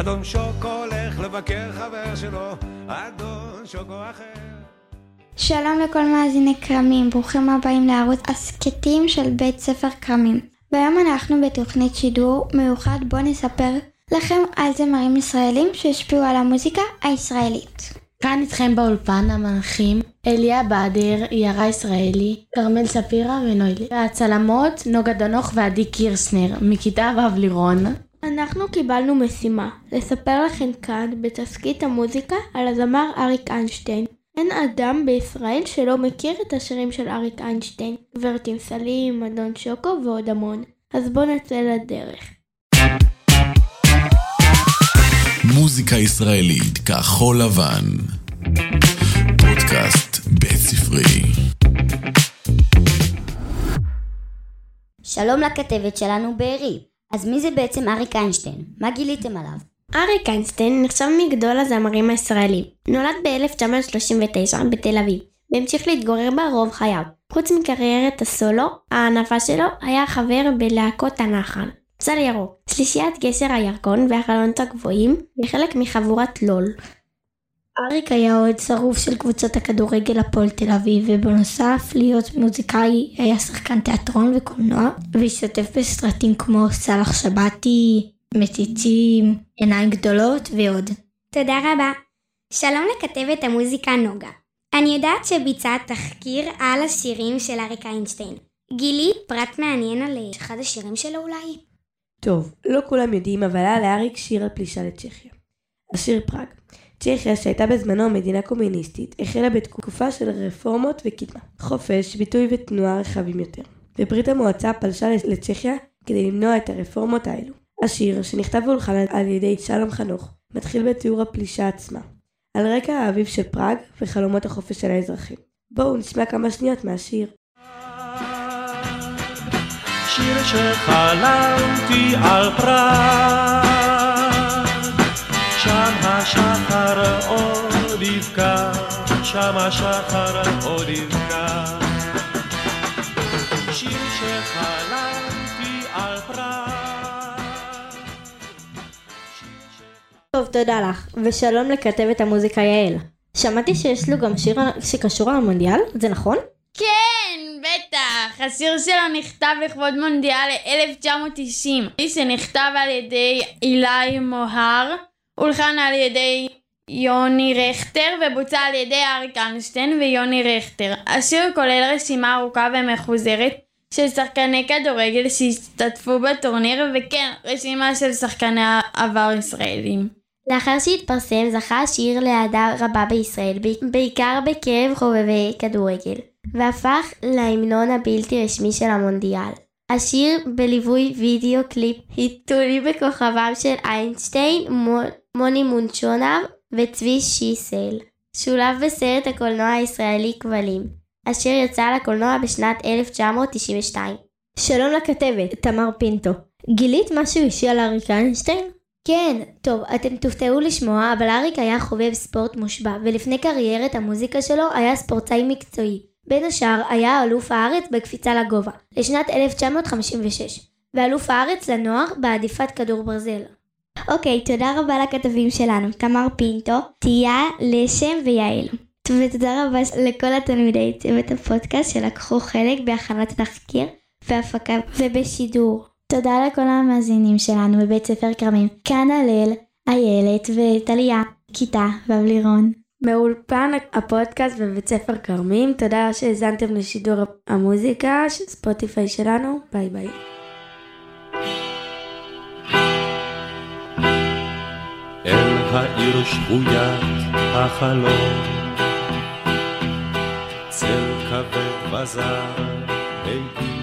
אדון שוקו הולך לבקר חבר שלו, אדון שוקו אחר. שלום לכל מאזיני כרמים, ברוכים הבאים לערוץ הסכתים של בית ספר כרמים. והיום אנחנו בתוכנית שידור מיוחד בו נספר לכם על זמרים ישראלים שהשפיעו על המוזיקה הישראלית. כאן איתכם באולפן המנחים אליה באדר, יערה ישראלי, כרמל ספירה ונוילי. והצלמות נוגה דנוך ועדי קירסנר, מכיתה ו' לירון. אנחנו קיבלנו משימה, לספר לכם כאן בתסכית המוזיקה על הזמר אריק איינשטיין. אין אדם בישראל שלא מכיר את השירים של אריק איינשטיין, גברת עם סלים, אדון שוקו ועוד המון. אז בואו נצא לדרך. מוזיקה ישראלית כחול לבן. פודקאסט בית ספרי. שלום לכתבת שלנו בארי. אז מי זה בעצם אריק איינשטיין? מה גיליתם עליו? אריק איינשטיין נחשב מגדול הזמרים הישראלים. נולד ב-1939 בתל אביב, והמשיך להתגורר בה רוב חייו. חוץ מקריירת הסולו, הענפה שלו היה חבר בלהקות הנחל. צל ירוק, שלישיית גשר הירקון והחלונות הגבוהים, וחלק מחבורת לול. אריק היה אוהד שרוף של קבוצת הכדורגל הפועל תל אביב, ובנוסף להיות מוזיקאי היה שחקן תיאטרון וקולנוע, והשתתף בסרטים כמו סאלח שבתי, מציצים, עיניים גדולות ועוד. תודה רבה. שלום לכתבת המוזיקה נוגה. אני יודעת שביצעת תחקיר על השירים של אריק איינשטיין. גילי פרט מעניין על אחד השירים שלו אולי? טוב, לא כולם יודעים, אבל היה לאריק שיר על פלישה לצ'כיה. השיר פראג. צ'כיה, שהייתה בזמנו מדינה קומוניסטית, החלה בתקופה של רפורמות וקדמה, חופש, ביטוי ותנועה רחבים יותר. וברית המועצה פלשה לצ'כיה כדי למנוע את הרפורמות האלו. השיר, שנכתב והולחן על ידי שלום חנוך, מתחיל בתיאור הפלישה עצמה, על רקע האביב של פראג וחלומות החופש של האזרחים. בואו נשמע כמה שניות מהשיר. שיר שחלמתי על פראג, השחר עוד יבקע, שם השחר עוד יבקע. שיר שחלמתי על פראג. טוב, תודה לך, ושלום לכתבת המוזיקה יעל. שמעתי שיש לו גם שיר שקשור למונדיאל, זה נכון? כן, בטח. השיר שלו נכתב לכבוד מונדיאל 1990, שנכתב על ידי אילי מוהר, הולחן על ידי יוני רכטר ובוצע על ידי אריק איינשטיין ויוני רכטר. השיר כולל רשימה ארוכה ומחוזרת של שחקני כדורגל שהשתתפו בטורניר וכן רשימה של שחקני עבר ישראלים. לאחר שהתפרסם זכה השיר לאהדה רבה בישראל, בעיקר בקרב חובבי כדורגל, והפך להמנון הבלתי רשמי של המונדיאל. השיר בליווי וידאו קליפ היתולי בכוכבם של איינשטיין, מוני מונצ'ונב וצבי שיסל. שולב בסרט הקולנוע הישראלי כבלים, אשר יצא לקולנוע בשנת 1992. שלום לכתבת, תמר פינטו. גילית משהו אישי על אריק איינשטיין? כן, טוב, אתם תופתעו לשמוע, אבל אריק היה חובב ספורט מושבע, ולפני קריירת המוזיקה שלו היה ספורטאי מקצועי. בין השאר היה אלוף הארץ בקפיצה לגובה, לשנת 1956, ואלוף הארץ לנוער בעדיפת כדור ברזל. אוקיי, תודה רבה לכתבים שלנו, תמר פינטו, תיה, לשם ויעל. ותודה רבה לכל התלמידי צוות הפודקאסט שלקחו חלק בהכנת התחקיר, בהפקה ובשידור. תודה לכל המאזינים שלנו בבית ספר כרמים, כאן הלל, איילת וטליה, כיתה ולירון. מאולפן הפודקאסט בבית ספר כרמים, תודה שהאזנתם לשידור המוזיקה ספוטיפיי שלנו, ביי ביי. העיר שבוית החלום, צל כבד וזר, ביתי